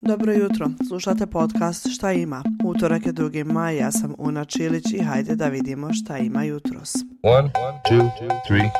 Dobro jutro, slušate podcast Šta ima? Utorak je 2. maj, ja sam Una Čilić i hajde da vidimo šta ima jutros. One, two, three,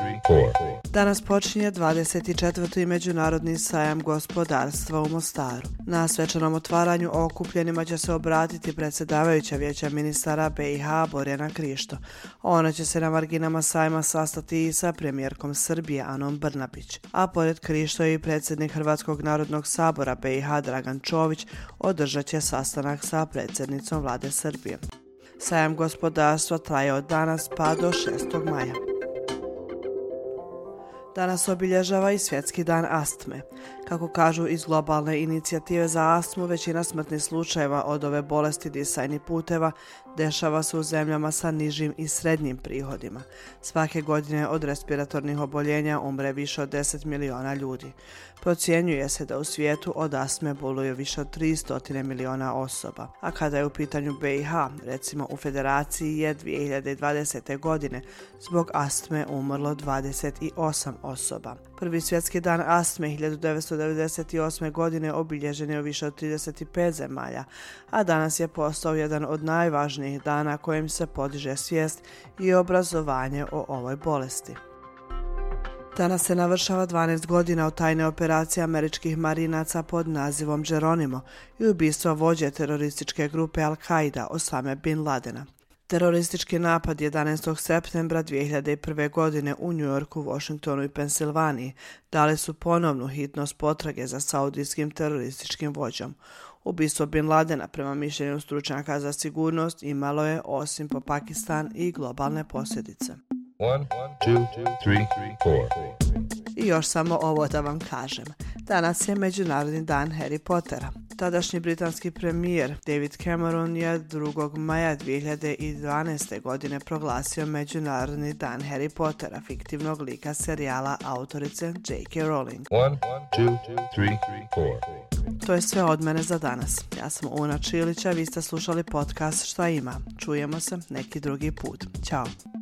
Danas počinje 24. međunarodni sajam gospodarstva u Mostaru. Na svečanom otvaranju okupljenima će se obratiti predsjedavajuća vijeća ministara BiH Borjana Krišto. Ona će se na marginama sajma sastati i sa premijerkom Srbije Anom Brnabić. A pored Krišto je i predsjednik Hrvatskog narodnog sabora BiH Dragan Čović održat će sastanak sa predsjednicom vlade Srbije. Sajam gospodarstva traje od danas pa do 6. maja. Danas obilježava i svjetski dan astme. Kako kažu iz globalne inicijative za astmu, većina smrtnih slučajeva od ove bolesti disajnih puteva dešava se u zemljama sa nižim i srednjim prihodima. Svake godine od respiratornih oboljenja umre više od 10 miliona ljudi. Procjenjuje se da u svijetu od astme boluje više od 300 miliona osoba. A kada je u pitanju BiH, recimo u federaciji je 2020. godine zbog astme umrlo 28 osoba osoba. Prvi svjetski dan astme 1998. godine obilježen je u više od 35 zemalja, a danas je postao jedan od najvažnijih dana kojim se podiže svijest i obrazovanje o ovoj bolesti. Danas se navršava 12 godina od tajne operacije američkih marinaca pod nazivom Geronimo i ubistva vođe terorističke grupe Al-Qaida Osame Bin Ladena. Teroristički napad 11. septembra 2001. godine u New Yorku, Washingtonu i Pensilvaniji dali su ponovnu hitnost potrage za saudijskim terorističkim vođom. Ubistvo Bin Ladena, prema mišljenju stručnjaka za sigurnost, imalo je, osim po Pakistan, i globalne posljedice. One, two, three, I još samo ovo da vam kažem. Danas je Međunarodni dan Harry Pottera. Tadašnji britanski premijer David Cameron je 2. maja 2012. godine proglasio Međunarodni dan Harry Pottera, fiktivnog lika serijala autorice J.K. Rowling. One, two, three, to je sve od mene za danas. Ja sam Una Čilića, vi ste slušali podcast Šta ima. Čujemo se neki drugi put. Ćao.